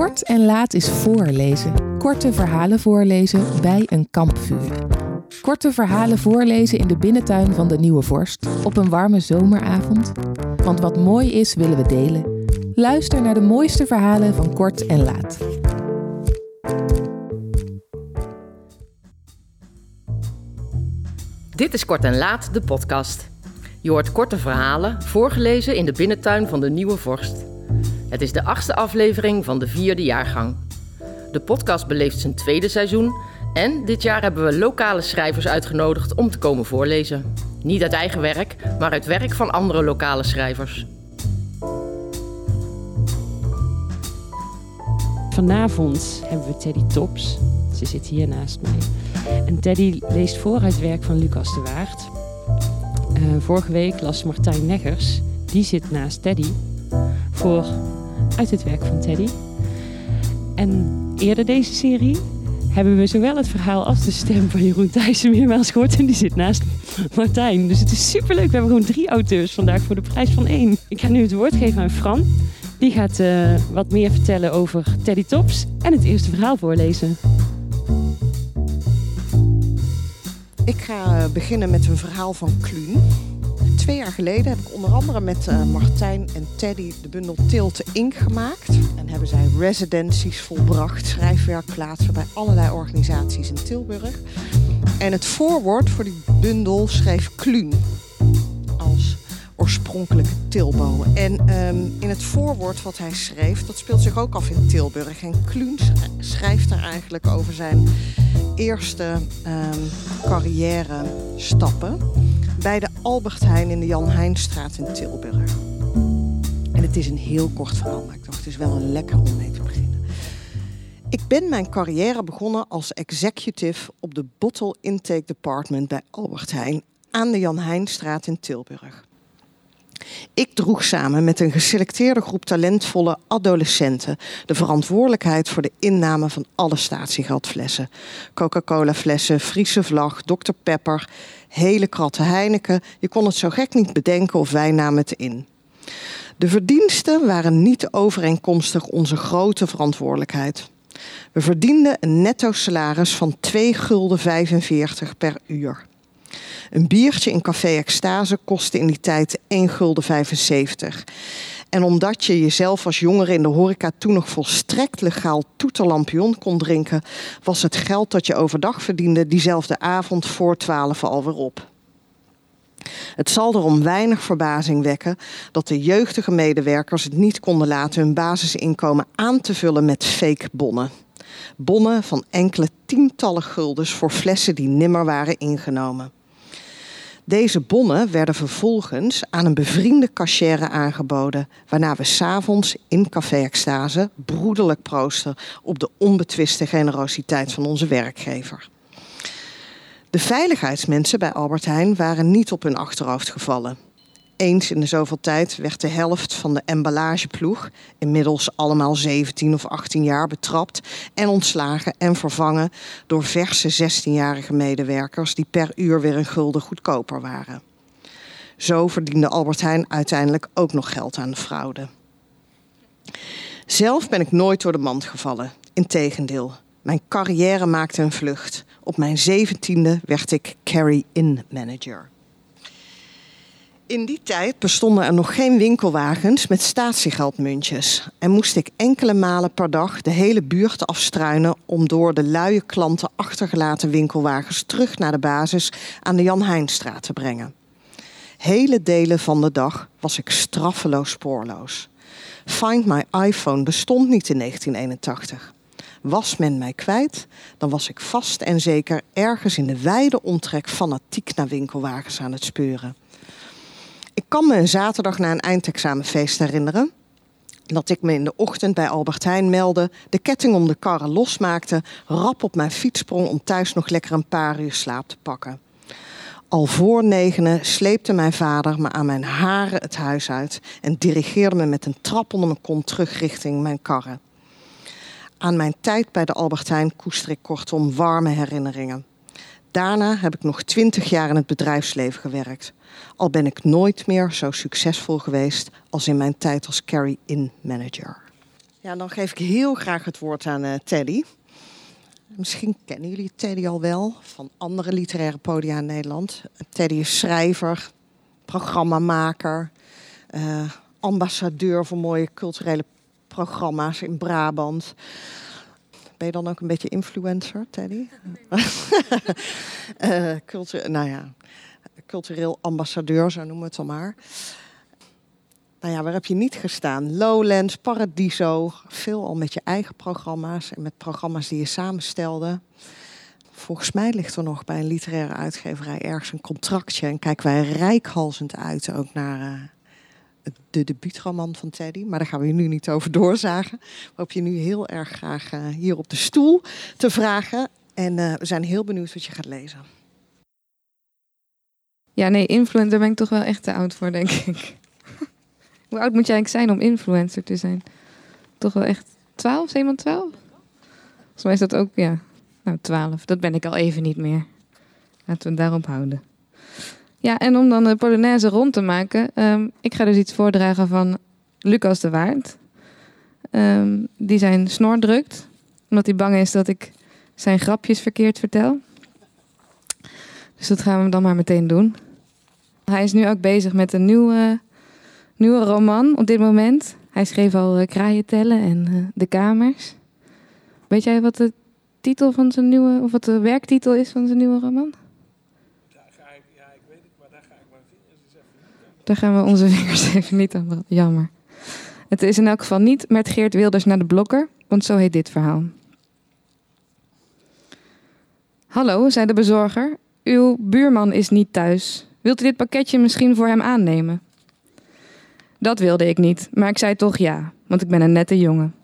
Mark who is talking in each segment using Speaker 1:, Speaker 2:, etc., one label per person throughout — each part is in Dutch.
Speaker 1: Kort en laat is voorlezen. Korte verhalen voorlezen bij een kampvuur. Korte verhalen voorlezen in de binnentuin van de Nieuwe Vorst op een warme zomeravond. Want wat mooi is, willen we delen. Luister naar de mooiste verhalen van Kort en Laat.
Speaker 2: Dit is Kort en Laat, de podcast. Je hoort korte verhalen, voorgelezen in de binnentuin van de Nieuwe Vorst. Het is de achtste aflevering van de vierde jaargang. De podcast beleeft zijn tweede seizoen en dit jaar hebben we lokale schrijvers uitgenodigd om te komen voorlezen. Niet uit eigen werk, maar uit werk van andere lokale schrijvers.
Speaker 3: Vanavond hebben we Teddy Tops. Ze zit hier naast mij. En Teddy leest voor uit werk van Lucas de Waard. Uh, vorige week las Martijn Neggers, die zit naast Teddy, voor uit het werk van Teddy. En eerder deze serie hebben we zowel het verhaal als de stem van Jeroen Thijssen meermaals gehoord. En die zit naast Martijn. Dus het is superleuk. We hebben gewoon drie auteurs vandaag voor de prijs van één. Ik ga nu het woord geven aan Fran. Die gaat uh, wat meer vertellen over Teddy Tops en het eerste verhaal voorlezen.
Speaker 4: Ik ga beginnen met een verhaal van Kluun. Twee jaar geleden heb ik onder andere met uh, Martijn en Teddy de bundel Tilte Ink gemaakt. En hebben zij residenties volbracht, schrijfwerkplaatsen bij allerlei organisaties in Tilburg. En het voorwoord voor die bundel schreef Kluun als oorspronkelijke Tilbo. En um, in het voorwoord wat hij schreef, dat speelt zich ook af in Tilburg. En Kluun schrijft daar eigenlijk over zijn eerste um, carrière stappen bij de Albert Heijn in de Jan Heijnstraat in Tilburg. En het is een heel kort verhaal, maar ik dacht het is wel een lekker om mee te beginnen. Ik ben mijn carrière begonnen als executive op de Bottle Intake Department bij Albert Heijn aan de Jan Heijnstraat in Tilburg. Ik droeg samen met een geselecteerde groep talentvolle adolescenten de verantwoordelijkheid voor de inname van alle statiegeldflessen. Coca-Cola flessen, Friese vlag, Dr. Pepper, hele kratten Heineken. Je kon het zo gek niet bedenken of wij namen het in. De verdiensten waren niet overeenkomstig onze grote verantwoordelijkheid. We verdienden een netto salaris van 2 gulden 45 per uur. Een biertje in Café Extase kostte in die tijd 1 gulden 75. En omdat je jezelf als jongere in de horeca toen nog volstrekt legaal toeterlampion kon drinken, was het geld dat je overdag verdiende diezelfde avond voor 12 alweer op. Het zal er om weinig verbazing wekken dat de jeugdige medewerkers het niet konden laten hun basisinkomen aan te vullen met fake bonnen. Bonnen van enkele tientallen guldens voor flessen die nimmer waren ingenomen. Deze bonnen werden vervolgens aan een bevriende cachère aangeboden, waarna we s'avonds in Café Extase broederlijk proosten op de onbetwiste generositeit van onze werkgever. De veiligheidsmensen bij Albert Heijn waren niet op hun achterhoofd gevallen. Eens in de zoveel tijd werd de helft van de emballageploeg, inmiddels allemaal 17 of 18 jaar, betrapt en ontslagen en vervangen door verse 16-jarige medewerkers die per uur weer een gulden goedkoper waren. Zo verdiende Albert Heijn uiteindelijk ook nog geld aan de fraude. Zelf ben ik nooit door de mand gevallen. Integendeel, mijn carrière maakte een vlucht. Op mijn zeventiende werd ik carry-in manager. In die tijd bestonden er nog geen winkelwagens met statiegeldmuntjes. En moest ik enkele malen per dag de hele buurt afstruinen om door de luie klanten achtergelaten winkelwagens terug naar de basis aan de Jan Heijnstraat te brengen. Hele delen van de dag was ik straffeloos spoorloos. Find My iPhone bestond niet in 1981. Was men mij kwijt, dan was ik vast en zeker ergens in de wijde omtrek fanatiek naar winkelwagens aan het speuren. Ik kan me een zaterdag na een eindexamenfeest herinneren dat ik me in de ochtend bij Albert Heijn meldde, de ketting om de karren losmaakte, rap op mijn fiets sprong om thuis nog lekker een paar uur slaap te pakken. Al voor negenen sleepte mijn vader me aan mijn haren het huis uit en dirigeerde me met een trap onder mijn kont terug richting mijn karren. Aan mijn tijd bij de Albert Heijn koester ik kortom warme herinneringen. Daarna heb ik nog twintig jaar in het bedrijfsleven gewerkt. Al ben ik nooit meer zo succesvol geweest als in mijn tijd als carry-in manager. Ja, dan geef ik heel graag het woord aan uh, Teddy. Misschien kennen jullie Teddy al wel van andere literaire podia in Nederland. Teddy is schrijver, programmamaker, uh, ambassadeur voor mooie culturele programma's in Brabant. Ben je dan ook een beetje influencer, Teddy? uh, cultu nou ja, cultureel ambassadeur, zo noemen we het dan maar. Nou ja, waar heb je niet gestaan? Lowlands, Paradiso, veel al met je eigen programma's en met programma's die je samenstelde. Volgens mij ligt er nog bij een literaire uitgeverij ergens een contractje en kijken wij rijkhalsend uit ook naar uh, de debuutroman van Teddy. Maar daar gaan we nu niet over doorzagen. We hoop je nu heel erg graag uh, hier op de stoel te vragen. En uh, we zijn heel benieuwd wat je gaat lezen.
Speaker 5: Ja, nee, influencer ben ik toch wel echt te oud voor, denk ik. Hoe oud moet jij eigenlijk zijn om influencer te zijn? Toch wel echt 12? Is iemand 12? Volgens mij is dat ook, ja, nou 12. Dat ben ik al even niet meer. Laten we het daarop houden. Ja, en om dan de Polonaise rond te maken, um, ik ga dus iets voordragen van Lucas de Waard. Um, die zijn snor drukt, omdat hij bang is dat ik zijn grapjes verkeerd vertel. Dus dat gaan we dan maar meteen doen. Hij is nu ook bezig met een nieuwe, nieuwe roman op dit moment. Hij schreef al uh, Kraaien tellen en uh, De Kamers. Weet jij wat de titel van zijn nieuwe, of wat de werktitel is van zijn nieuwe roman?
Speaker 6: Daar ga ik, ja, ik weet het, maar daar ga ik mijn vingers eens even niet aan.
Speaker 5: Daar gaan we onze vingers even niet aan. Jammer. Het is in elk geval niet met Geert Wilders naar de blokker, want zo heet dit verhaal. Hallo, zei de bezorger. Uw buurman is niet thuis. Wilt u dit pakketje misschien voor hem aannemen? Dat wilde ik niet, maar ik zei toch ja, want ik ben een nette jongen.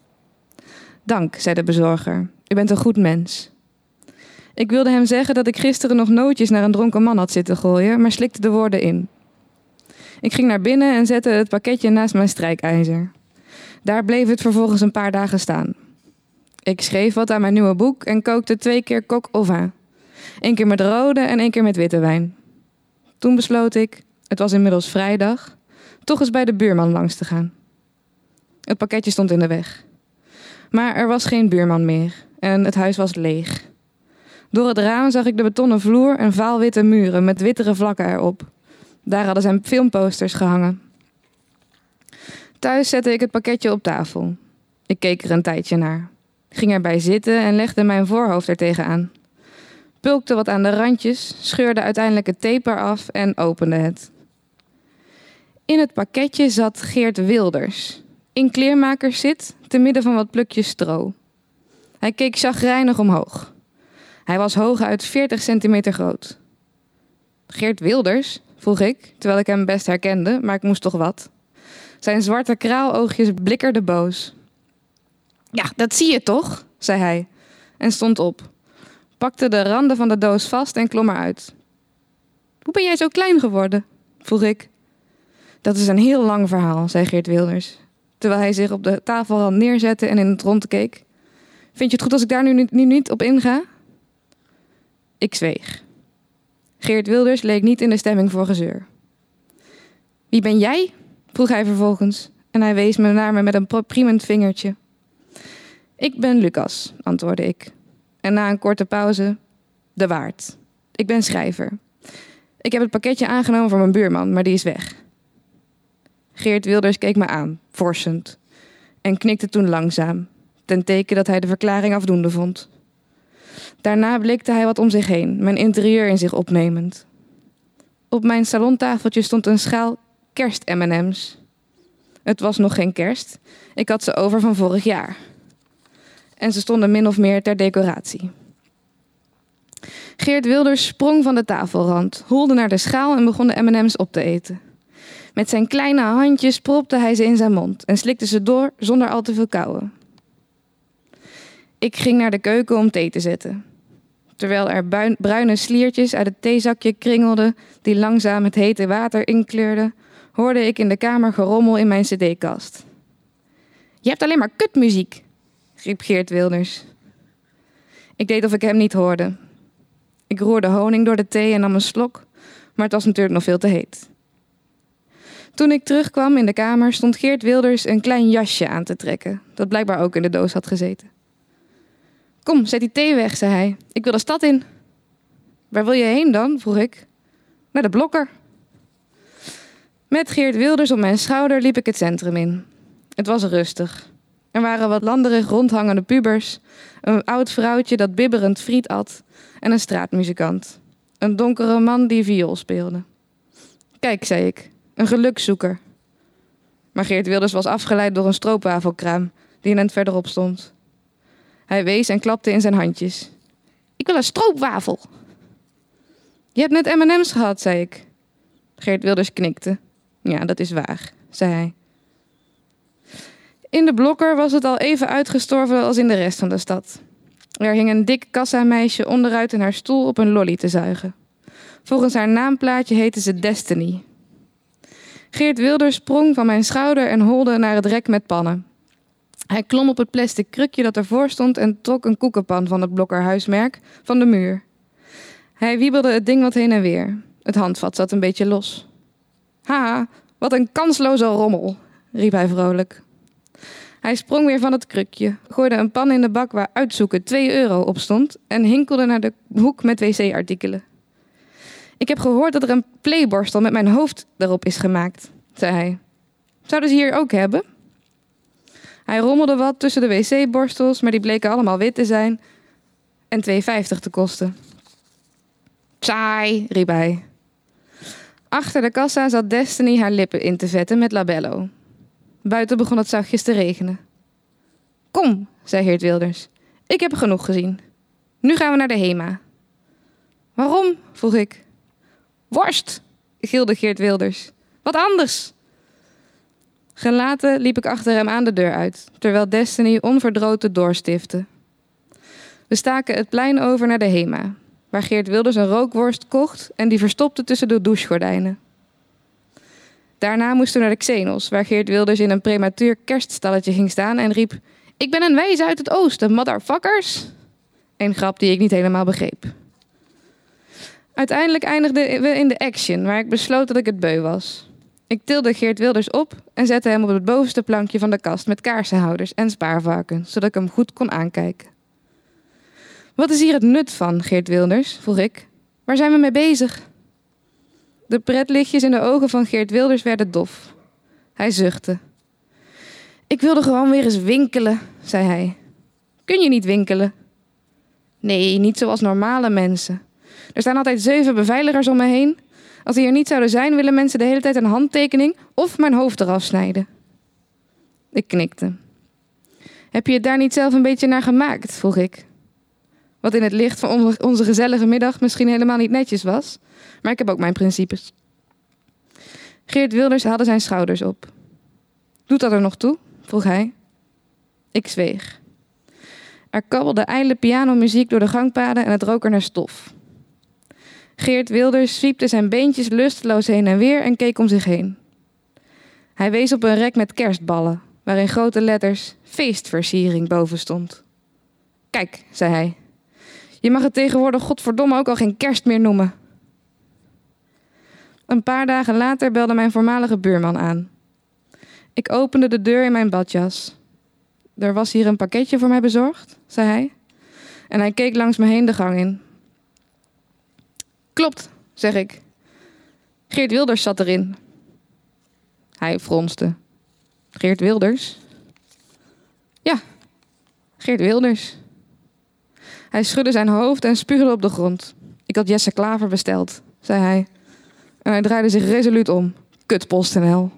Speaker 5: Dank, zei de bezorger. U bent een goed mens. Ik wilde hem zeggen dat ik gisteren nog nootjes naar een dronken man had zitten gooien, maar slikte de woorden in. Ik ging naar binnen en zette het pakketje naast mijn strijkijzer. Daar bleef het vervolgens een paar dagen staan. Ik schreef wat aan mijn nieuwe boek en kookte twee keer kok au vin. Eén keer met rode en één keer met witte wijn. Toen besloot ik, het was inmiddels vrijdag, toch eens bij de buurman langs te gaan. Het pakketje stond in de weg. Maar er was geen buurman meer en het huis was leeg. Door het raam zag ik de betonnen vloer en vaalwitte muren met wittere vlakken erop. Daar hadden zijn filmposters gehangen. Thuis zette ik het pakketje op tafel. Ik keek er een tijdje naar. Ging erbij zitten en legde mijn voorhoofd er tegenaan. Pulkte wat aan de randjes, scheurde uiteindelijk het tape af en opende het. In het pakketje zat Geert Wilders. In kleermakers zit, te midden van wat plukjes stro. Hij keek chagrijnig omhoog. Hij was hooguit 40 centimeter groot. Geert Wilders? Vroeg ik, terwijl ik hem best herkende, maar ik moest toch wat. Zijn zwarte kraaloogjes blikkerden boos. Ja, dat zie je toch, zei hij en stond op. Pakte de randen van de doos vast en klom eruit. Hoe ben jij zo klein geworden? vroeg ik. Dat is een heel lang verhaal, zei Geert Wilders, terwijl hij zich op de tafelrand neerzette en in het rond keek. Vind je het goed als ik daar nu, nu niet op inga? Ik zweeg. Geert Wilders leek niet in de stemming voor gezeur. Wie ben jij? vroeg hij vervolgens en hij wees me naar me met een priemend vingertje. Ik ben Lucas, antwoordde ik. En na een korte pauze, de waard. Ik ben schrijver. Ik heb het pakketje aangenomen voor mijn buurman, maar die is weg. Geert Wilders keek me aan, forsend, en knikte toen langzaam, ten teken dat hij de verklaring afdoende vond. Daarna blikte hij wat om zich heen, mijn interieur in zich opnemend. Op mijn salontafeltje stond een schaal kerst-MM's. Het was nog geen kerst, ik had ze over van vorig jaar. En ze stonden min of meer ter decoratie. Geert Wilders sprong van de tafelrand, holde naar de schaal en begon de MM's op te eten. Met zijn kleine handjes propte hij ze in zijn mond en slikte ze door zonder al te veel kauwen. Ik ging naar de keuken om thee te zetten. Terwijl er bruine sliertjes uit het theezakje kringelden die langzaam het hete water inkleurden, hoorde ik in de kamer gerommel in mijn cd-kast. Je hebt alleen maar kutmuziek, riep Geert Wilders. Ik deed of ik hem niet hoorde. Ik roerde honing door de thee en nam een slok, maar het was natuurlijk nog veel te heet. Toen ik terugkwam in de kamer stond Geert Wilders een klein jasje aan te trekken, dat blijkbaar ook in de doos had gezeten. Kom, zet die thee weg, zei hij. Ik wil de stad in. Waar wil je heen dan? vroeg ik. Naar de blokker. Met Geert Wilders op mijn schouder liep ik het centrum in. Het was rustig. Er waren wat landerig rondhangende pubers, een oud vrouwtje dat bibberend friet at en een straatmuzikant. Een donkere man die viool speelde. Kijk, zei ik, een gelukszoeker. Maar Geert Wilders was afgeleid door een stroopwafelkraam die end verderop stond. Hij wees en klapte in zijn handjes. Ik wil een stroopwafel. Je hebt net M&M's gehad, zei ik. Geert Wilders knikte. Ja, dat is waar, zei hij. In de blokker was het al even uitgestorven als in de rest van de stad. Er hing een dik kassameisje onderuit in haar stoel op een lolly te zuigen. Volgens haar naamplaatje heette ze Destiny. Geert Wilders sprong van mijn schouder en holde naar het rek met pannen. Hij klom op het plastic krukje dat ervoor stond en trok een koekenpan van het blokkerhuismerk van de muur. Hij wiebelde het ding wat heen en weer. Het handvat zat een beetje los. Haha, wat een kansloze rommel, riep hij vrolijk. Hij sprong weer van het krukje, gooide een pan in de bak waar uitzoeken 2 euro op stond en hinkelde naar de hoek met wc-artikelen. Ik heb gehoord dat er een playborstel met mijn hoofd erop is gemaakt, zei hij. Zouden ze hier ook hebben? Hij rommelde wat tussen de wc-borstels, maar die bleken allemaal wit te zijn en 2,50 te kosten. Saai, riep hij. Achter de kassa zat Destiny haar lippen in te vetten met labello. Buiten begon het zachtjes te regenen. Kom, zei Heert Wilders. Ik heb genoeg gezien. Nu gaan we naar de HEMA. Waarom? vroeg ik. Worst, gilde Geert Wilders. Wat anders? Gelaten liep ik achter hem aan de deur uit, terwijl Destiny onverdroten doorstifte. We staken het plein over naar de HEMA, waar Geert Wilders een rookworst kocht en die verstopte tussen de douchegordijnen. Daarna moesten we naar de Xenos, waar Geert Wilders in een prematuur kerststalletje ging staan en riep: Ik ben een wijze uit het oosten, motherfuckers! Een grap die ik niet helemaal begreep. Uiteindelijk eindigden we in de action, waar ik besloot dat ik het beu was. Ik tilde Geert Wilders op en zette hem op het bovenste plankje van de kast met kaarsenhouders en spaarvarken, zodat ik hem goed kon aankijken. Wat is hier het nut van, Geert Wilders? vroeg ik. Waar zijn we mee bezig? De pretlichtjes in de ogen van Geert Wilders werden dof. Hij zuchtte. Ik wilde gewoon weer eens winkelen, zei hij. Kun je niet winkelen? Nee, niet zoals normale mensen. Er staan altijd zeven beveiligers om me heen. Als die er niet zouden zijn, willen mensen de hele tijd een handtekening of mijn hoofd eraf snijden. Ik knikte. Heb je het daar niet zelf een beetje naar gemaakt? vroeg ik. Wat in het licht van onze gezellige middag misschien helemaal niet netjes was. Maar ik heb ook mijn principes. Geert Wilders haalde zijn schouders op. Doet dat er nog toe? vroeg hij. Ik zweeg. Er kabbelde ijle pianomuziek door de gangpaden en het rook er naar stof. Geert Wilders zwiepte zijn beentjes lusteloos heen en weer en keek om zich heen. Hij wees op een rek met kerstballen, waarin grote letters feestversiering boven stond. Kijk, zei hij. Je mag het tegenwoordig godverdomme ook al geen kerst meer noemen. Een paar dagen later belde mijn voormalige buurman aan. Ik opende de deur in mijn badjas. Er was hier een pakketje voor mij bezorgd, zei hij. En hij keek langs me heen de gang in. Klopt, zeg ik. Geert Wilders zat erin. Hij fronste. Geert Wilders? Ja, Geert Wilders. Hij schudde zijn hoofd en spuugde op de grond. Ik had Jesse Klaver besteld, zei hij. En hij draaide zich resoluut om. Kut PostNL.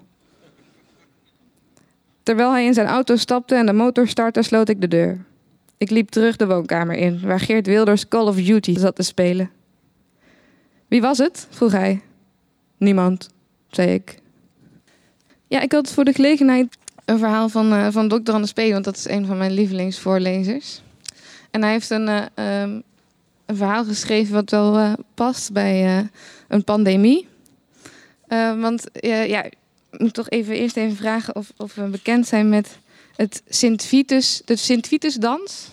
Speaker 5: Terwijl hij in zijn auto stapte en de motor startte, sloot ik de deur. Ik liep terug de woonkamer in, waar Geert Wilders Call of Duty zat te spelen. Wie was het? vroeg hij. Niemand, zei ik. Ja, ik had voor de gelegenheid een verhaal van, uh, van Dr. Anne P., want dat is een van mijn lievelingsvoorlezers. En hij heeft een, uh, um, een verhaal geschreven wat wel uh, past bij een pandemie. want ja, ik moet toch even eerst even vragen of, of we bekend zijn met het Sint-Vitus, de Sint-Vitus-dans.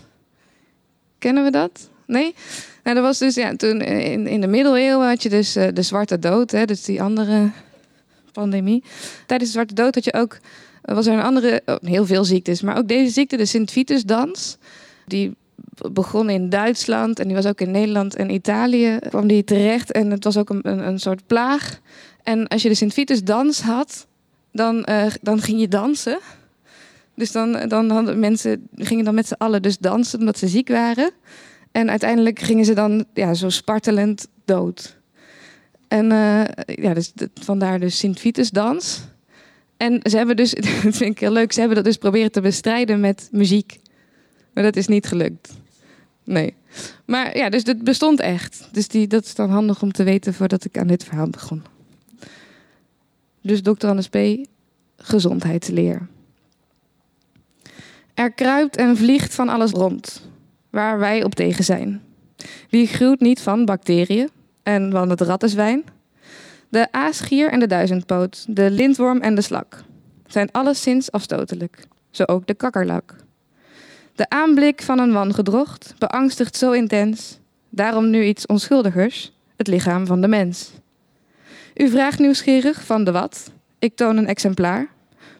Speaker 5: Kennen we dat? Nee? Nou, dat was dus ja, toen in, in de middeleeuwen had je dus uh, de zwarte dood, hè, dus die andere pandemie. Tijdens de Zwarte Dood had je ook, was er een andere, oh, heel veel ziektes, maar ook deze ziekte, de Sint-Vitusdans. Die begon in Duitsland en die was ook in Nederland en Italië kwam die terecht. En het was ook een, een, een soort plaag. En als je de Sint-Vitusdans had, dan, eh, dan ging je dansen. Dus dan, dan hadden mensen gingen dan met z'n allen dus dansen omdat ze ziek waren. En uiteindelijk gingen ze dan ja, zo spartelend dood. En eh, ja, dus vandaar dus Sint-Vitusdans. En ze hebben dus, dat vind ik heel leuk, ze hebben dat dus proberen te bestrijden met muziek. Maar dat is niet gelukt. Nee. Maar ja, dus het bestond echt. Dus die, dat is dan handig om te weten voordat ik aan dit verhaal begon. Dus Dr. Annes P., gezondheidsleer. Er kruipt en vliegt van alles rond, waar wij op tegen zijn. Wie gruwt niet van bacteriën en van het rattenzwijn? De aasgier en de duizendpoot, de lintworm en de slak zijn alleszins afstotelijk, zo ook de kakkerlak. De aanblik van een wangedrocht beangstigt zo intens, daarom nu iets onschuldigers, het lichaam van de mens. U vraagt nieuwsgierig van de wat? Ik toon een exemplaar,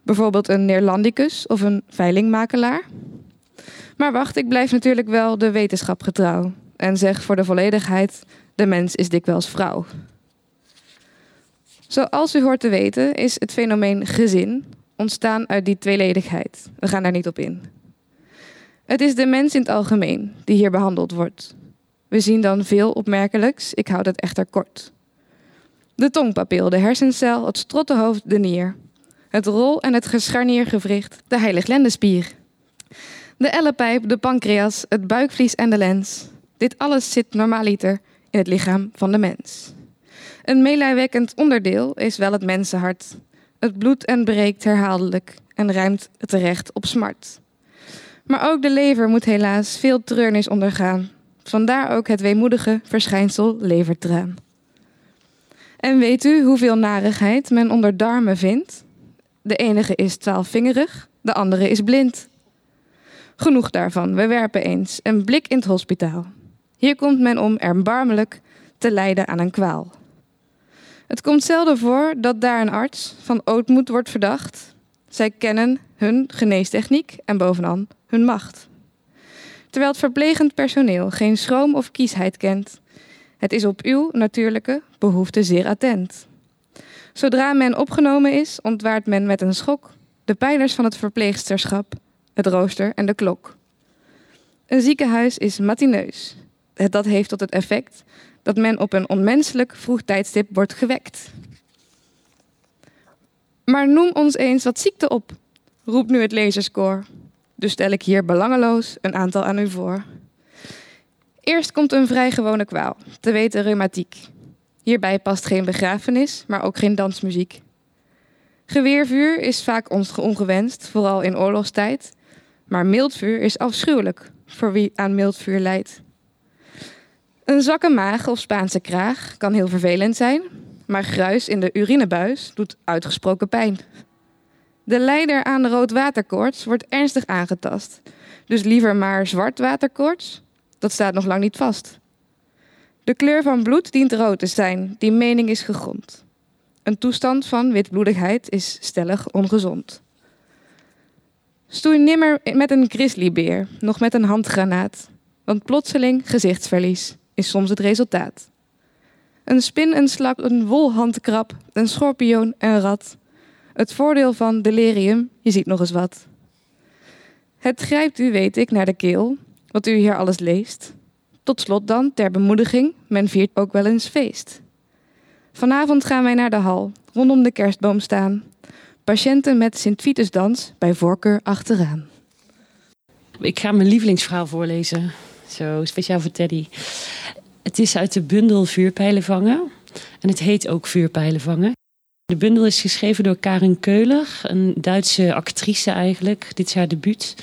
Speaker 5: bijvoorbeeld een Neerlandicus of een veilingmakelaar. Maar wacht, ik blijf natuurlijk wel de wetenschap getrouw en zeg voor de volledigheid: de mens is dikwijls vrouw. Zoals u hoort te weten, is het fenomeen gezin ontstaan uit die tweeledigheid. We gaan daar niet op in. Het is de mens in het algemeen die hier behandeld wordt. We zien dan veel opmerkelijks, ik houd het echter kort. De tongpapil, de hersencel, het strottenhoofd, de nier. Het rol en het gescharniergewricht, de heiliglendenspier. De ellepijp, de pancreas, het buikvlies en de lens. Dit alles zit normaliter in het lichaam van de mens. Een meelijwekkend onderdeel is wel het mensenhart. Het bloedt en breekt herhaaldelijk en ruimt terecht op smart. Maar ook de lever moet helaas veel treurnis ondergaan. Vandaar ook het weemoedige verschijnsel levertraan. En weet u hoeveel narigheid men onder darmen vindt? De enige is twaalfvingerig, de andere is blind. Genoeg daarvan, we werpen eens een blik in het hospitaal. Hier komt men om erbarmelijk te lijden aan een kwaal. Het komt zelden voor dat daar een arts van ootmoed wordt verdacht. Zij kennen hun geneestechniek en bovenal hun macht. Terwijl het verplegend personeel geen schroom of kiesheid kent. Het is op uw natuurlijke behoefte zeer attent. Zodra men opgenomen is, ontwaart men met een schok de pijlers van het verpleegsterschap, het rooster en de klok. Een ziekenhuis is matineus. Dat heeft tot het effect dat men op een onmenselijk vroeg tijdstip wordt gewekt. Maar noem ons eens wat ziekte op, roept nu het lezerskoor. Dus stel ik hier belangeloos een aantal aan u voor. Eerst komt een vrij gewone kwaal, te weten reumatiek. Hierbij past geen begrafenis, maar ook geen dansmuziek. Geweervuur is vaak ongewenst, vooral in oorlogstijd. Maar mildvuur is afschuwelijk voor wie aan mildvuur lijdt. Een zwakke maag of Spaanse kraag kan heel vervelend zijn, maar gruis in de urinebuis doet uitgesproken pijn. De leider aan de roodwaterkoorts wordt ernstig aangetast. Dus liever maar zwartwaterkoorts? Dat staat nog lang niet vast. De kleur van bloed dient rood te zijn, die mening is gegrond. Een toestand van witbloedigheid is stellig ongezond. Stoei nimmer met een grizzlybeer, nog met een handgranaat, want plotseling gezichtsverlies is soms het resultaat. Een spin, een slak, een wolhandkrab, een schorpioen, een rat. Het voordeel van delirium, je ziet nog eens wat. Het grijpt u, weet ik, naar de keel, wat u hier alles leest. Tot slot dan, ter bemoediging, men viert ook wel eens feest. Vanavond gaan wij naar de hal, rondom de kerstboom staan. Patiënten met Sint-Vitusdans bij voorkeur achteraan.
Speaker 3: Ik ga mijn lievelingsverhaal voorlezen. Zo, speciaal voor Teddy. Het is uit de bundel Vuurpijlen vangen. En het heet ook Vuurpijlen vangen. De bundel is geschreven door Karin Keuler, een Duitse actrice eigenlijk. Dit is haar debuut.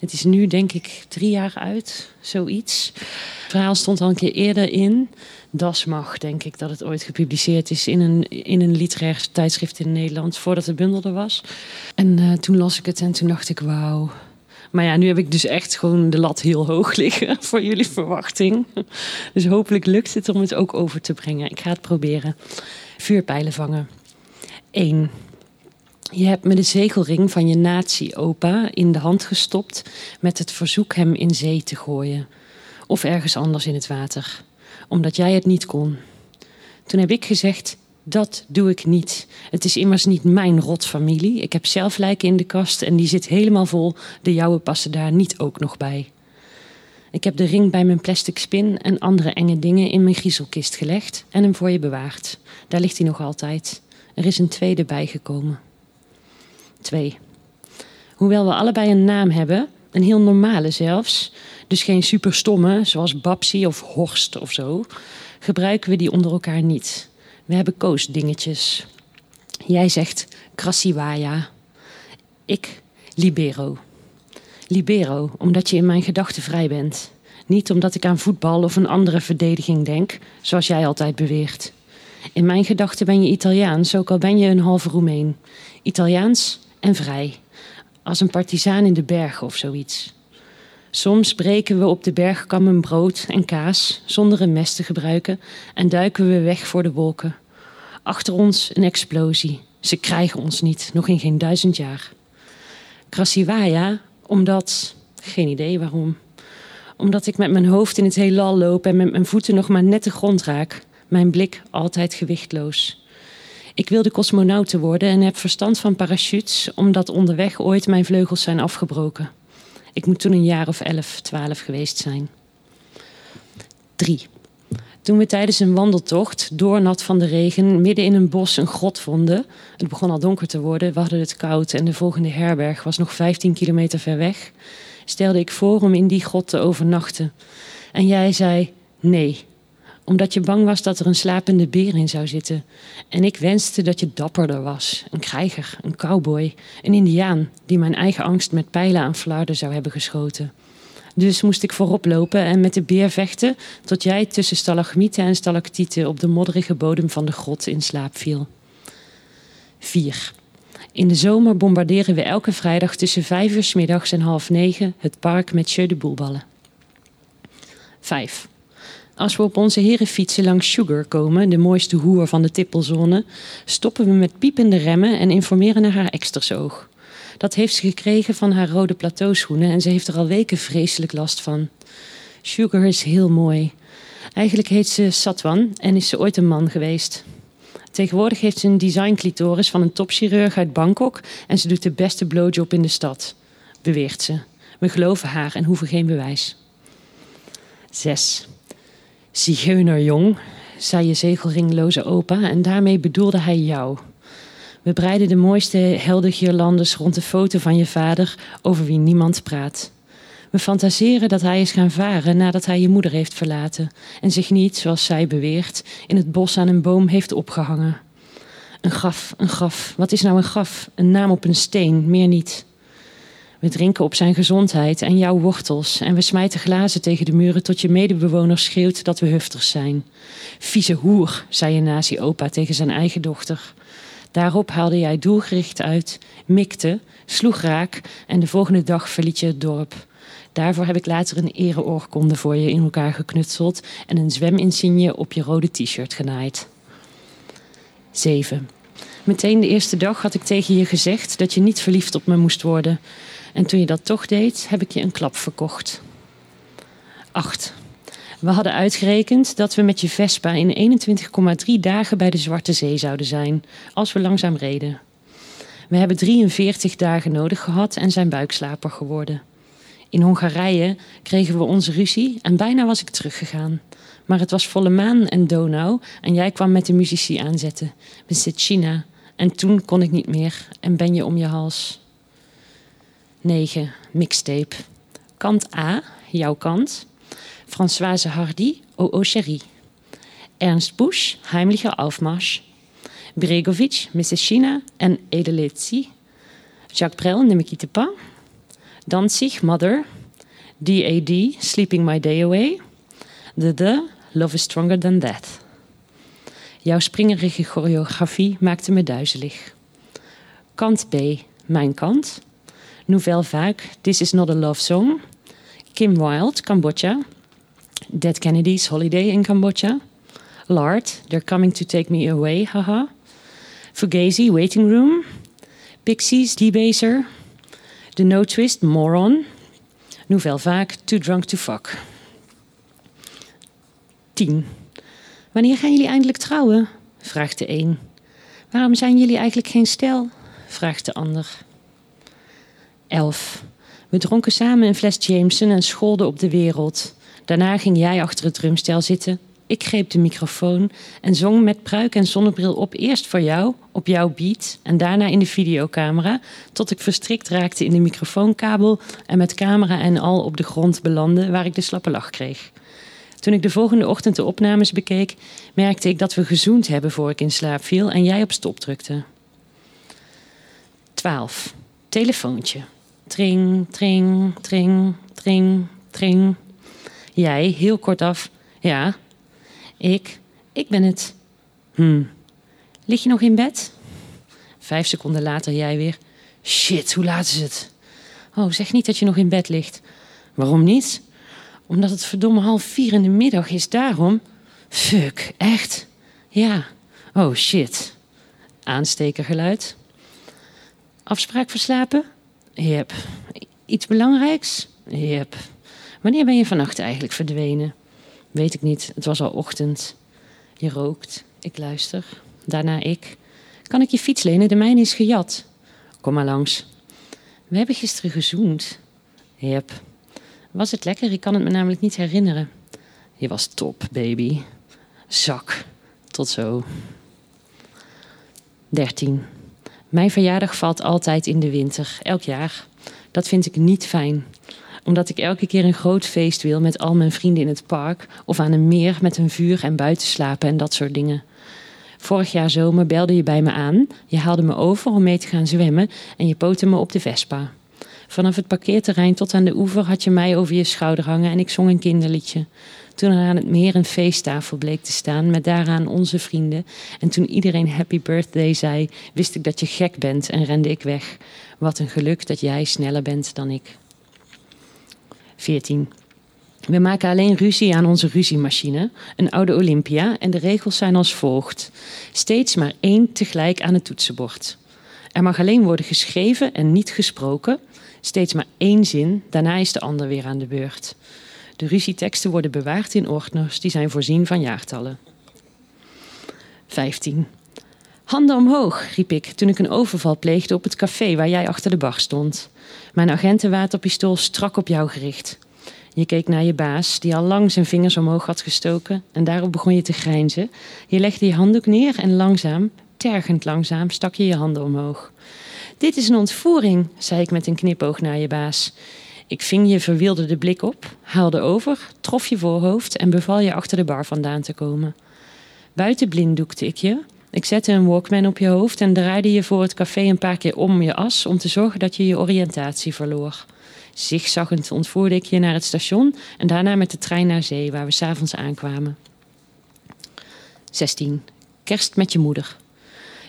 Speaker 3: Het is nu denk ik drie jaar uit, zoiets. Het verhaal stond al een keer eerder in. Das mag, denk ik, dat het ooit gepubliceerd is in een, in een literair tijdschrift in Nederland, voordat de bundel er was. En uh, toen las ik het en toen dacht ik, wauw. Maar ja, nu heb ik dus echt gewoon de lat heel hoog liggen voor jullie verwachting. Dus hopelijk lukt het om het ook over te brengen. Ik ga het proberen. Vuurpijlen vangen. 1. Je hebt me de zegelring van je nazi-opa in de hand gestopt met het verzoek hem in zee te gooien. Of ergens anders in het water. Omdat jij het niet kon. Toen heb ik gezegd, dat doe ik niet. Het is immers niet mijn rotfamilie. Ik heb zelf lijken in de kast en die zit helemaal vol. De jouwe passen daar niet ook nog bij. Ik heb de ring bij mijn plastic spin en andere enge dingen in mijn griezelkist gelegd en hem voor je bewaard. Daar ligt hij nog altijd. Er is een tweede bijgekomen. 2. Hoewel we allebei een naam hebben, een heel normale zelfs, dus geen superstomme zoals Babsi of Horst of zo, gebruiken we die onder elkaar niet. We hebben koosdingetjes. Jij zegt Krasiwaya. Ik Libero. Libero, omdat je in mijn gedachten vrij bent. Niet omdat ik aan voetbal of een andere verdediging denk, zoals jij altijd beweert. In mijn gedachten ben je Italiaans, ook al ben je een halve Roemeen. Italiaans en vrij. Als een partizaan in de bergen of zoiets. Soms breken we op de bergkammen brood en kaas zonder een mes te gebruiken en duiken we weg voor de wolken. Achter ons een explosie. Ze krijgen ons niet, nog in geen duizend jaar. Krasiwaya, omdat. geen idee waarom. Omdat ik met mijn hoofd in het heelal loop en met mijn voeten nog maar net de grond raak. Mijn blik altijd gewichtloos. Ik wilde cosmonaut worden en heb verstand van parachutes, omdat onderweg ooit mijn vleugels zijn afgebroken. Ik moet toen een jaar of elf, twaalf geweest zijn. 3. Toen we tijdens een wandeltocht, doornat van de regen, midden in een bos een grot vonden. Het begon al donker te worden, we hadden het koud en de volgende herberg was nog 15 kilometer ver weg. Stelde ik voor om in die grot te overnachten. En jij zei nee, omdat je bang was dat er een slapende beer in zou zitten. En ik wenste dat je dapperder was, een krijger, een cowboy, een indiaan die mijn eigen angst met pijlen aan flarden zou hebben geschoten. Dus moest ik voorop lopen en met de beer vechten tot jij tussen stalagmieten en stalactieten op de modderige bodem van de grot in slaap viel. 4. In de zomer bombarderen we elke vrijdag tussen vijf uur s middags en half negen het park met jeu de boelballen. 5. Als we op onze herenfietsen langs Sugar komen, de mooiste hoer van de tippelzone, stoppen we met piepende remmen en informeren naar haar ekstersoog. Dat heeft ze gekregen van haar rode plateauschoenen en ze heeft er al weken vreselijk last van. Sugar is heel mooi. Eigenlijk heet ze Satwan en is ze ooit een man geweest. Tegenwoordig heeft ze een designclitoris van een topchirurg uit Bangkok en ze doet de beste blowjob in de stad, beweert ze. We geloven haar en hoeven geen bewijs. 6. Zigeunerjong, zei je zegelringloze opa en daarmee bedoelde hij jou. We breiden de mooiste heldengierlandes rond de foto van je vader over wie niemand praat. We fantaseren dat hij is gaan varen nadat hij je moeder heeft verlaten en zich niet, zoals zij beweert, in het bos aan een boom heeft opgehangen. Een graf, een graf. Wat is nou een graf? Een naam op een steen, meer niet. We drinken op zijn gezondheid en jouw wortels en we smijten glazen tegen de muren tot je medebewoner schreeuwt dat we hufters zijn. Vieze hoer, zei je nazi-opa tegen zijn eigen dochter. Daarop haalde jij doelgericht uit, mikte, sloeg raak en de volgende dag verliet je het dorp. Daarvoor heb ik later een ereoorkonde voor je in elkaar geknutseld en een zweminsigne op je rode t-shirt genaaid. 7. Meteen de eerste dag had ik tegen je gezegd dat je niet verliefd op me moest worden. En toen je dat toch deed, heb ik je een klap verkocht. 8. We hadden uitgerekend dat we met je Vespa in 21,3 dagen bij de Zwarte Zee zouden zijn, als we langzaam reden. We hebben 43 dagen nodig gehad en zijn buikslaper geworden. In Hongarije kregen we onze ruzie en bijna was ik teruggegaan. Maar het was volle maan en Donau en jij kwam met de muzici aanzetten. We zit China. En toen kon ik niet meer en ben je om je hals. 9. Mixtape. Kant A, jouw kant. Françoise Hardy, O Chérie. Ernst Busch, Heimlicher Aufmarsch. Bregovic, Mrs. China en Edelezi. Jacques Brel, Ne me quitte pas. Danzig, Mother. D.A.D., Sleeping My Day Away. The The, Love is Stronger Than That. Jouw springerige choreografie maakte me duizelig. Kant B, mijn kant. Nouvelle Vague, This Is Not a Love Song. Kim Wilde, Cambodja. Dead Kennedy's Holiday in Cambodja. Lard, They're Coming to Take Me Away, haha. Fugazi, Waiting Room. Pixies, Debaser. The No Twist, Moron. Nouvelle Vague, Too Drunk to Fuck. 10. Wanneer gaan jullie eindelijk trouwen? vraagt de een. Waarom zijn jullie eigenlijk geen stel? vraagt de ander. 11. We dronken samen een fles Jameson en scholden op de wereld. Daarna ging jij achter het drumstel zitten. Ik greep de microfoon en zong met pruik en zonnebril op eerst voor jou, op jouw beat en daarna in de videocamera, tot ik verstrikt raakte in de microfoonkabel en met camera en al op de grond belandde waar ik de slappe lach kreeg. Toen ik de volgende ochtend de opnames bekeek, merkte ik dat we gezoend hebben voor ik in slaap viel en jij op stop drukte. 12. Telefoontje. Tring, tring, tring, tring, tring. Jij, heel kortaf. Ja, ik. Ik ben het. Hm. Lig je nog in bed? Vijf seconden later jij weer. Shit, hoe laat is het? Oh, zeg niet dat je nog in bed ligt. Waarom niet? Omdat het verdomme half vier in de middag is, daarom. Fuck, echt? Ja. Oh shit. Aanstekergeluid. Afspraak verslapen? Yep. Iets belangrijks? Yep. Wanneer ben je vannacht eigenlijk verdwenen? Weet ik niet, het was al ochtend. Je rookt, ik luister. Daarna ik. Kan ik je fiets lenen? De mijne is gejat. Kom maar langs. We hebben gisteren gezoend. Yep. Was het lekker? Ik kan het me namelijk niet herinneren. Je was top, baby. Zak. Tot zo. 13. Mijn verjaardag valt altijd in de winter, elk jaar. Dat vind ik niet fijn omdat ik elke keer een groot feest wil met al mijn vrienden in het park of aan een meer met een vuur en buiten slapen en dat soort dingen. Vorig jaar zomer belde je bij me aan, je haalde me over om mee te gaan zwemmen en je poten me op de Vespa. Vanaf het parkeerterrein tot aan de oever had je mij over je schouder hangen en ik zong een kinderliedje. Toen er aan het meer een feesttafel bleek te staan met daaraan onze vrienden. En toen iedereen happy birthday zei, wist ik dat je gek bent en rende ik weg. Wat een geluk dat jij sneller bent dan ik. 14. We maken alleen ruzie aan onze ruziemachine, een oude Olympia, en de regels zijn als volgt: steeds maar één tegelijk aan het toetsenbord. Er mag alleen worden geschreven en niet gesproken. Steeds maar één zin, daarna is de ander weer aan de beurt. De ruzieteksten worden bewaard in ordners die zijn voorzien van jaartallen. 15. Handen omhoog, riep ik toen ik een overval pleegde op het café waar jij achter de bar stond. Mijn agentenwaterpistool strak op jou gericht. Je keek naar je baas, die al lang zijn vingers omhoog had gestoken, en daarop begon je te grijnzen. Je legde je handdoek neer en langzaam, tergend langzaam, stak je je handen omhoog. Dit is een ontvoering, zei ik met een knipoog naar je baas. Ik ving je verwilderde blik op, haalde over, trof je voorhoofd en beval je achter de bar vandaan te komen. Buiten blinddoekte ik je, ik zette een Walkman op je hoofd en draaide je voor het café een paar keer om je as om te zorgen dat je je oriëntatie verloor. Zigzaggend ontvoerde ik je naar het station en daarna met de trein naar zee, waar we s'avonds aankwamen. 16. Kerst met je moeder.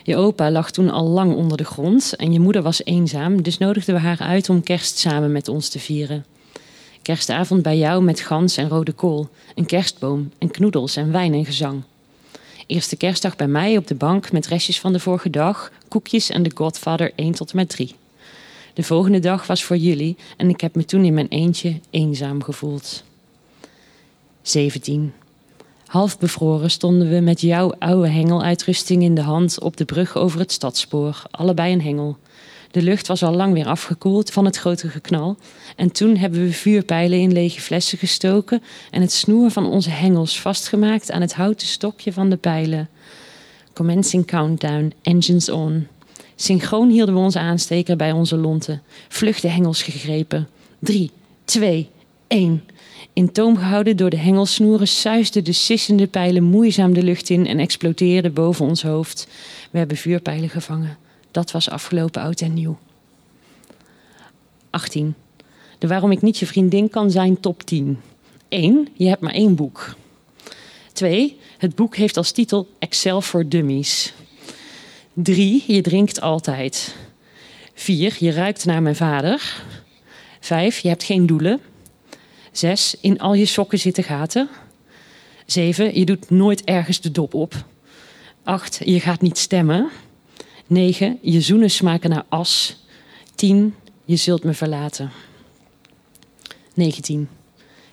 Speaker 3: Je opa lag toen al lang onder de grond en je moeder was eenzaam, dus nodigden we haar uit om kerst samen met ons te vieren. Kerstavond bij jou met gans en rode kool, een kerstboom en knoedels en wijn en gezang. Eerste kerstdag bij mij op de bank met restjes van de vorige dag, koekjes en de Godfather 1 tot en met 3. De volgende dag was voor jullie en ik heb me toen in mijn eentje eenzaam gevoeld. 17. Half bevroren stonden we met jouw oude hengeluitrusting in de hand op de brug over het stadspoor, allebei een hengel. De lucht was al lang weer afgekoeld van het grote geknal. En toen hebben we vuurpijlen in lege flessen gestoken en het snoer van onze hengels vastgemaakt aan het houten stokje van de pijlen. Commencing countdown, engines on. Synchroon hielden we onze aansteker bij onze lonten. De hengels gegrepen. Drie, twee, één. In toom gehouden door de hengelsnoeren suisden de sissende pijlen moeizaam de lucht in en explodeerden boven ons hoofd. We hebben vuurpijlen gevangen. Dat was afgelopen oud en nieuw. 18. De waarom ik niet je vriendin kan zijn top 10. 1. Je hebt maar één boek. 2. Het boek heeft als titel Excel voor Dummies. 3. Je drinkt altijd. 4. Je ruikt naar mijn vader. 5. Je hebt geen doelen. 6. In al je sokken zitten gaten. 7. Je doet nooit ergens de dop op. 8. Je gaat niet stemmen. 9. Je zoenen smaken naar as. 10. Je zult me verlaten. 19.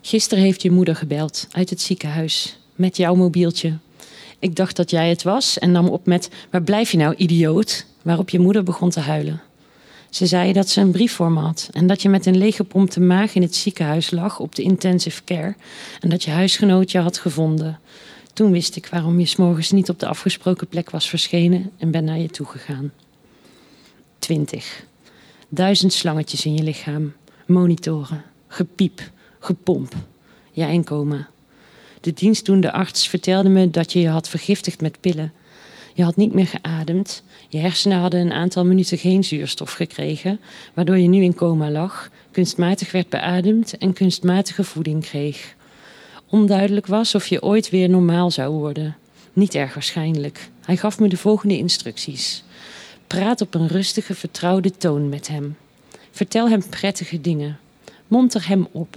Speaker 3: Gisteren heeft je moeder gebeld uit het ziekenhuis met jouw mobieltje. Ik dacht dat jij het was en nam op met: Waar blijf je nou, idioot? Waarop je moeder begon te huilen. Ze zei dat ze een brief voor me had en dat je met een leeggepompte maag in het ziekenhuis lag op de intensive care en dat je huisgenoot je had gevonden. Toen wist ik waarom je s'morgens niet op de afgesproken plek was verschenen en ben naar je toegegaan. 20. Duizend slangetjes in je lichaam, monitoren, gepiep, gepomp, je eindcoma. De dienstdoende arts vertelde me dat je je had vergiftigd met pillen. Je had niet meer geademd. Je hersenen hadden een aantal minuten geen zuurstof gekregen, waardoor je nu in coma lag, kunstmatig werd beademd en kunstmatige voeding kreeg. Onduidelijk was of je ooit weer normaal zou worden. Niet erg waarschijnlijk. Hij gaf me de volgende instructies. Praat op een rustige, vertrouwde toon met hem. Vertel hem prettige dingen. Monter hem op.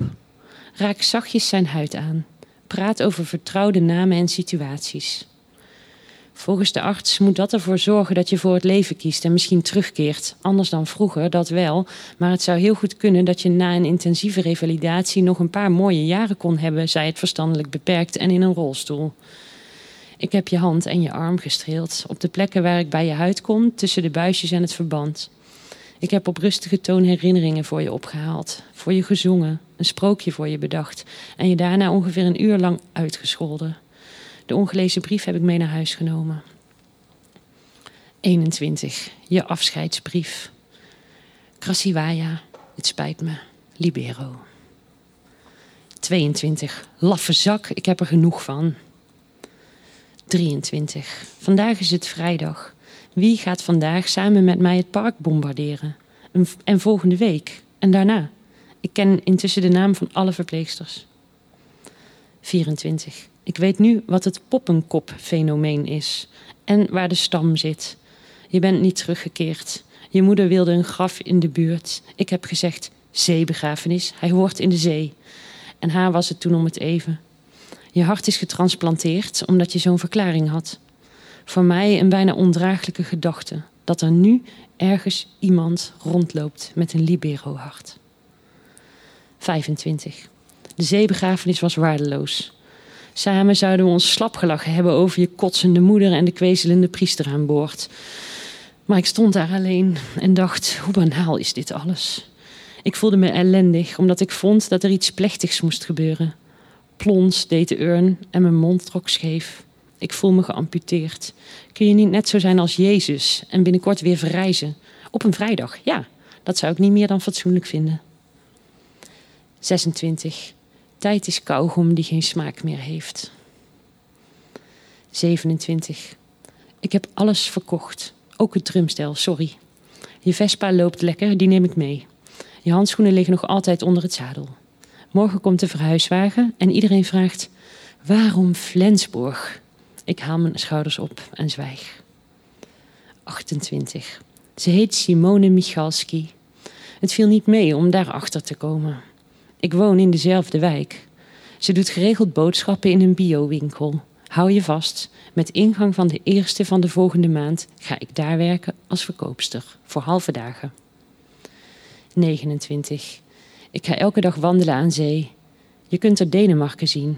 Speaker 3: Raak zachtjes zijn huid aan. Praat over vertrouwde namen en situaties. Volgens de arts moet dat ervoor zorgen dat je voor het leven kiest en misschien terugkeert. Anders dan vroeger, dat wel. Maar het zou heel goed kunnen dat je na een intensieve revalidatie nog een paar mooie jaren kon hebben, zei het verstandelijk beperkt en in een rolstoel. Ik heb je hand en je arm gestreeld op de plekken waar ik bij je huid kom, tussen de buisjes en het verband. Ik heb op rustige toon herinneringen voor je opgehaald, voor je gezongen, een sprookje voor je bedacht en je daarna ongeveer een uur lang uitgescholden. De ongelezen brief heb ik mee naar huis genomen. 21. Je afscheidsbrief. Krasiwaya, het spijt me. Libero. 22. Laffe zak, ik heb er genoeg van. 23. Vandaag is het vrijdag. Wie gaat vandaag samen met mij het park bombarderen? En volgende week? En daarna? Ik ken intussen de naam van alle verpleegsters. 24. Ik weet nu wat het poppenkop-fenomeen is en waar de stam zit. Je bent niet teruggekeerd. Je moeder wilde een graf in de buurt. Ik heb gezegd: zeebegrafenis, hij hoort in de zee. En haar was het toen om het even. Je hart is getransplanteerd omdat je zo'n verklaring had. Voor mij een bijna ondraaglijke gedachte dat er nu ergens iemand rondloopt met een libero-hart. 25. De zeebegrafenis was waardeloos. Samen zouden we ons slap gelachen hebben over je kotsende moeder en de kwezelende priester aan boord. Maar ik stond daar alleen en dacht: hoe banaal is dit alles? Ik voelde me ellendig omdat ik vond dat er iets plechtigs moest gebeuren. Plons deed de urn en mijn mond trok scheef. Ik voel me geamputeerd. Kun je niet net zo zijn als Jezus en binnenkort weer verrijzen? Op een vrijdag, ja, dat zou ik niet meer dan fatsoenlijk vinden. 26. Tijd is kauwgom die geen smaak meer heeft. 27. Ik heb alles verkocht. Ook het drumstel, sorry. Je Vespa loopt lekker, die neem ik mee. Je handschoenen liggen nog altijd onder het zadel. Morgen komt de verhuiswagen en iedereen vraagt: waarom Flensburg? Ik haal mijn schouders op en zwijg. 28. Ze heet Simone Michalski. Het viel niet mee om daarachter te komen. Ik woon in dezelfde wijk. Ze doet geregeld boodschappen in een biowinkel. Hou je vast, met ingang van de eerste van de volgende maand ga ik daar werken als verkoopster voor halve dagen. 29. Ik ga elke dag wandelen aan zee. Je kunt er Denemarken zien.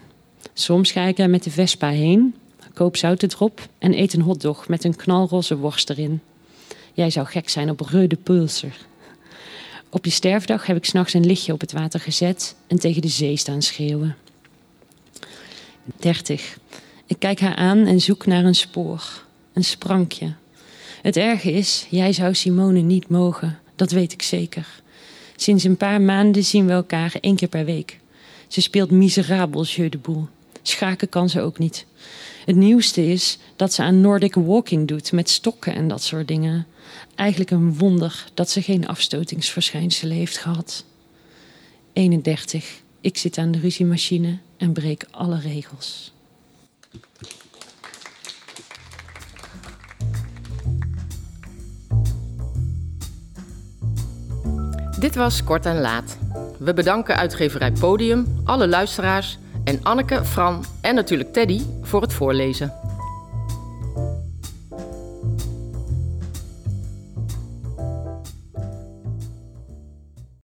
Speaker 3: Soms ga ik er met de Vespa heen, koop zout erop en eet een hotdog met een knalroze worst erin. Jij zou gek zijn op Reude Pulser. Op je sterfdag heb ik s'nachts een lichtje op het water gezet en tegen de zee staan schreeuwen. 30. Ik kijk haar aan en zoek naar een spoor, een sprankje. Het erge is, jij zou Simone niet mogen, dat weet ik zeker. Sinds een paar maanden zien we elkaar één keer per week. Ze speelt miserabel jeu de boel. Schaken kan ze ook niet. Het nieuwste is dat ze aan Nordic walking doet met stokken en dat soort dingen. Eigenlijk een wonder dat ze geen afstotingsverschijnselen heeft gehad. 31. Ik zit aan de ruziemachine en breek alle regels.
Speaker 2: Dit was Kort en Laat. We bedanken uitgeverij Podium, alle luisteraars en Anneke, Fran en natuurlijk Teddy voor het voorlezen.